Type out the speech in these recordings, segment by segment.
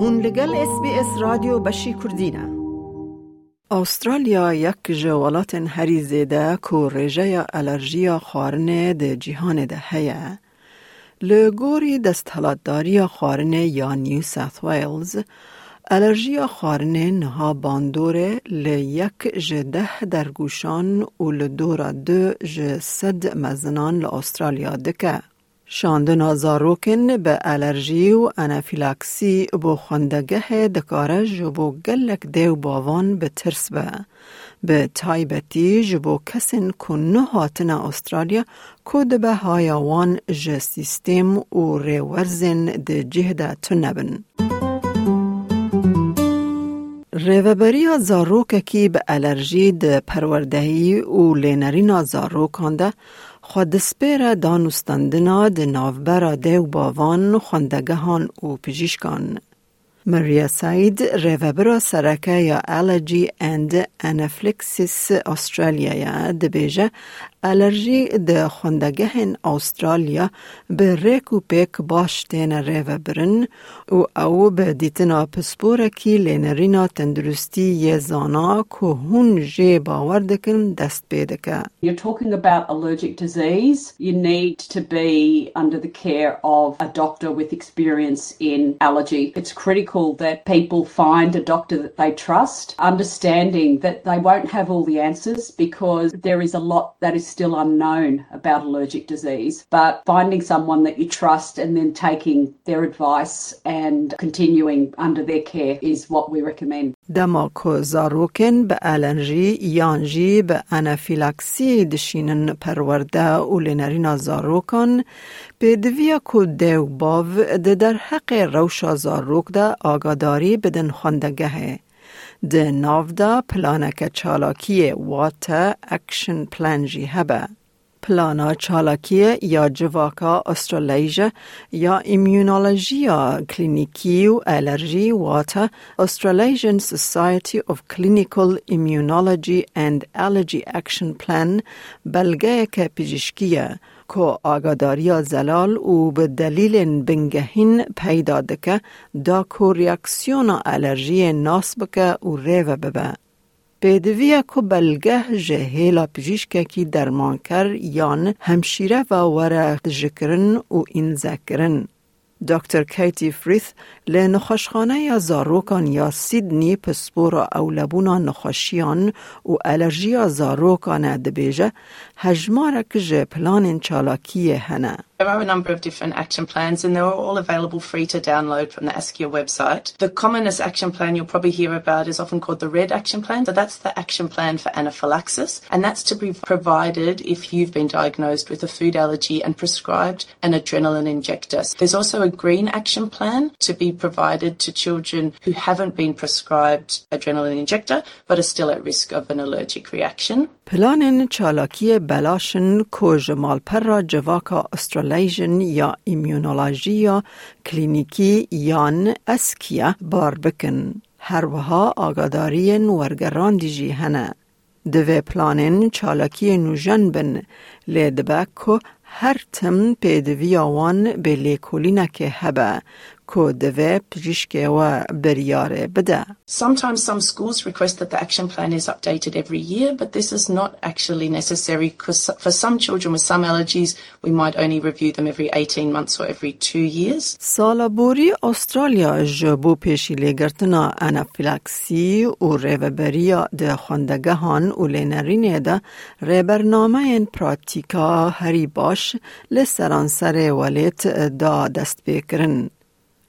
هون لگل اس بی اس رادیو بشی کردینه استرالیا یک جوالات هری زیده که رژه الرژی خارنه ده جهان ده هیه لگوری دستحلاتداری خارنه یا نیو ساث ویلز الرژی خارنه نها باندوره لی یک جده در گوشان و لدورا دو جسد مزنان لأسترالیا دکه. شاندنا زاروکن به آلرژی و انفیلاکسی با خندگه دکاره جبو گلک دیو باوان به ترس به. به تایبتی جبو کسین کنو هاتن استرالیا کود به هایوان جه سیستم و ریورزن ده جهده تنبن. ریوبری ها زاروک کی به الرژی ده پروردهی و لینرین ها زاروکانده سپیر دانستندنا د ناوبرا دیو باوان خوندگهان و پجیشکان. مریا ساید ریوبرا سرکه یا الرژی اند انفلکسیس استرالیا یا دبیجه الرژی د خوندگهن استرالیا به ریک و پیک باش تین ریو برن و او به دیتنا پسپور کی لینرینا تندرستی یه زانا که هون جی باور دکن دست پیدکه. You're talking about allergic disease. You need to be under the care of a doctor with experience in allergy. It's critical that people find a doctor that they trust, understanding that they won't have all the answers because there is a lot that is still unknown about allergic disease. But finding someone that you trust and then taking their advice and continuing under their care is what we recommend. دما که زاروکن به الرژی یانجی به انافیلاکسی دشینن پرورده و لنرین زاروکان به دویا که دیو باو ده در حق روشا زاروک ده آگاداری بدن خواندگه. ده ناو ده پلانک چالاکی واتا اکشن پلان جی هبه. پلانا چالاکی یا جواکا استرالیجا یا ایمیونولوژیا کلینیکی و الرژی واتا Australasian Society of Clinical Immunology and Allergy Action Plan بلگه که پزشکیه که آگاداری زلال و به دلیل بنگهین پیدا دکه دا که ریاکسیون الرژی ناس بکه و ریوه ببه. پیدویه که بلگه جهیلا پزیشکه کی درمان کر یان همشیره و وره جکرن و این ذکرن. دکتر کیتی فریث لی نخوشخانه یا زاروکان یا سیدنی پسپور اولبونا نخوشیان و الرژی زاروکان دبیجه هجمارک جه پلان چالاکی هنه. There are a number of different action plans and they're all available free to download from the ASCIA website. The commonest action plan you'll probably hear about is often called the RED action plan. So that's the action plan for anaphylaxis and that's to be provided if you've been diagnosed with a food allergy and prescribed an adrenaline injector. There's also a green action plan to be provided to children who haven't been prescribed adrenaline injector but are still at risk of an allergic reaction. پلان چالاکی بلاشن که جمال پر را جواکا استرالیجن یا ایمیونولوژی یا کلینیکی یان اسکیا بار بکن. هر وها آگاداری ورگران دیجی هنه. دوی پلانین چالاکی نوژن بن لیدبک هر تم پیدوی آوان به لیکولینه که هبه که دوی پجیشکه و بریاره بده. Sometimes some schools request that the action plan is updated every year, but this is not actually necessary because for some children with some allergies, we might only review them every 18 months or every two years. سالا بوری استرالیا جبو پیشی لگرتنا انافیلاکسی و ریوبریا ده خوندگهان و لینرینه ده ریبرنامه این پراتیکا هری باش لسرانسر ولیت دا دست بکرن.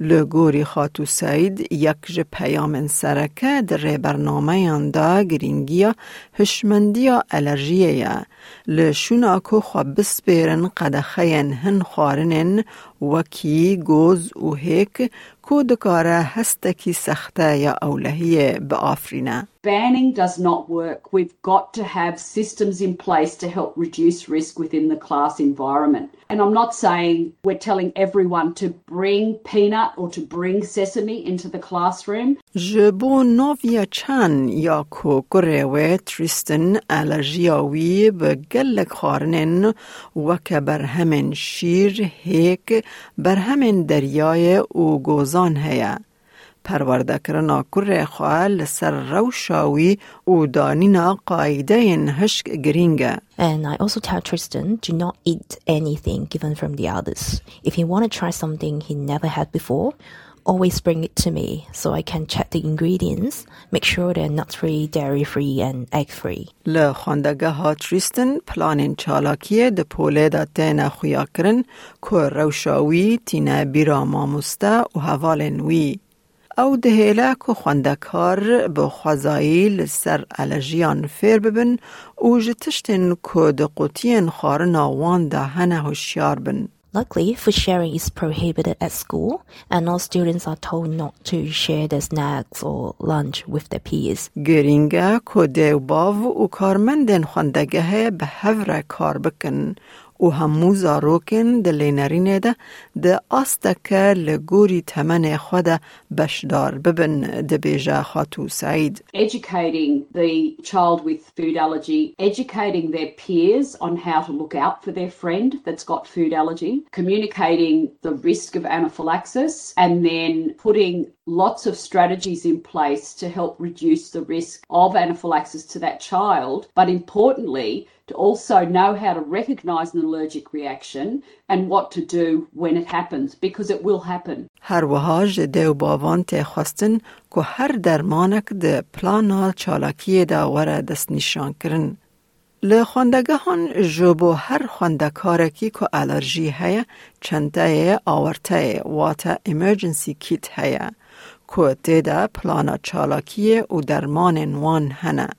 لگوری خاتو سید یک ج پیام سرکه در برنامه دا گرینگیا هشمندیا الرژیه یا لشونا که خواب بسپیرن قدخین هن خارنن وکی گوز و هیک که دکاره هستکی سخته یا اولهیه به آفرینه. Banning does not work. We've got to have systems in place to help reduce risk within the class environment. And I'm not saying we're telling everyone to bring peanut or to bring sesame into the classroom. جبو نویا چن یا کو گروه تریستن الرژیاوی به گلک خارنن و که بر همین شیر هیک بر همین دریای او گوزان هیا. پرورده کرنا کره خواه لسر روشاوی و دانینا قایده هشک گرینگه. And I also tell Tristan, do not eat anything given from the others. If he want to try something he never had before, always bring it to me so I can check the ingredients, make sure they're nut free, dairy free, and egg free. ل خواندگه ها تریستن پلان چالاکیه ده پوله دا تینا خویا کرن که روشاوی تینا بیرا ماموسته و حوالن وی. او دهیله که خواندکار به خوزایی لسر الژیان فیر ببن و جتشتن که ده قوتین خارنا وان ده هنه هشیار بن. Luckily, food sharing is prohibited at school, and all students are told not to share their snacks or lunch with their peers. گرینگه که دیو و کارمندن خواندگه به هفره کار بکن و همو زاروکن ده لینرینه ده ده آستکه لگوری تمن خود بشدار ببن ده بیجا خاتو سعید. Educating the child with food allergy, educating their peers on how to look out for their friend that's got food allergy, communicating the risk of anaphylaxis, and then putting lots of strategies in place to help reduce the risk of anaphylaxis to that child. But importantly, to also know how to recognize an allergic reaction and what to do when it happens because it will happen. هر وهاج دیو باوان ته خواستن که هر درمانک ده پلانا چالاکی ده وره دست نشان کرن. لخواندگه هان جبو هر خواندکارکی که الرژی هیا چنده آورته واتا ایمرجنسی کیت هیا که تیده پلانا چالاکی و درمان وان هنه.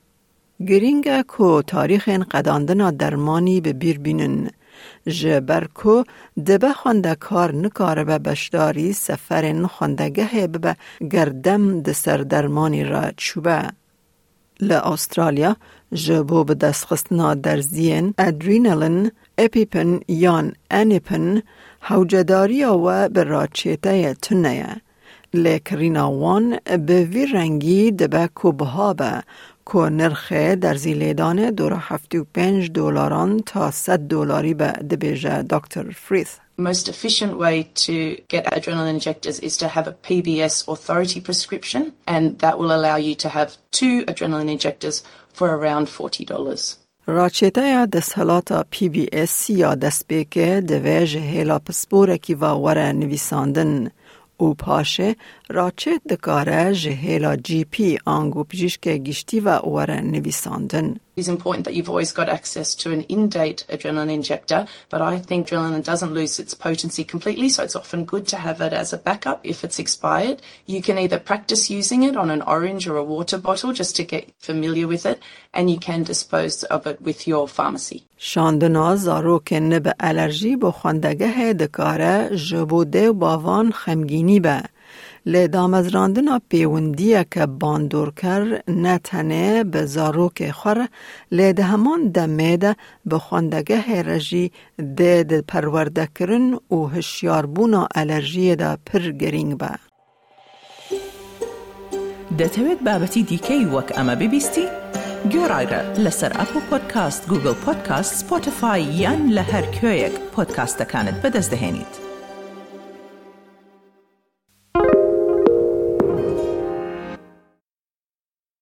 گرینگه کو تاریخ قداندنا درمانی به بیر بینن جبر کو دبه خونده کار نکاره به بشداری سفر نخوندگه به گردم د سر درمانی را چوبه. ل استرالیا جبو به دستخستنا در زین ادرینالین اپیپن یان انیپن حوجداری و به راچیته تنه لیکرینا وان به وی رنگی دبه کو بها به که نرخ در زیلیدان دور هفتی و پنج دلاران تا صد دلاری به دبیجه دکتر فریث. most efficient way to get adrenaline injectors is to have a PBS authority prescription, and that will allow you to have two adrenaline injectors for around $40. راچیتا دستهلاتا پی بی اس یا دست بیکه دویج هیلا پسپوره کی و وره نویساندن او پاشه راچه دکاره جهیلا جی پی آنگو پجیشک گشتی و وره نویساندن. It's important that you've always got access to an in-date adrenaline injector, but I think adrenaline doesn't lose its potency completely, so it's often good to have it as a backup if it's expired. You can either practice using it on an orange or a water bottle just to get familiar with it, and you can dispose of it with your pharmacy. شاندنا زاروکن به الرژی به خواندگه دکاره جبو دیو باوان خمگینی به. لێ دامەزراندنا پەیوەندیە کە باندۆرکەر نەتەنێ بە زارۆکێ خوڕە لێ دە هەمان دەمێدە بە خوندەگە هێرەژی دێ پەروەردەکردن و هشیاربوونا ئەلەرژیەدا پر گرنگ بە. دەتەوێت بابەتی دیکەی وەک ئەمە ببیستی؟ گۆڕایرە لەسەر ئەپ و پۆدکاست گوگل پۆدکاست سپۆتفاای یان لە هەر کوێیەک پۆدکاستەکانت بەدەستدەێنیت.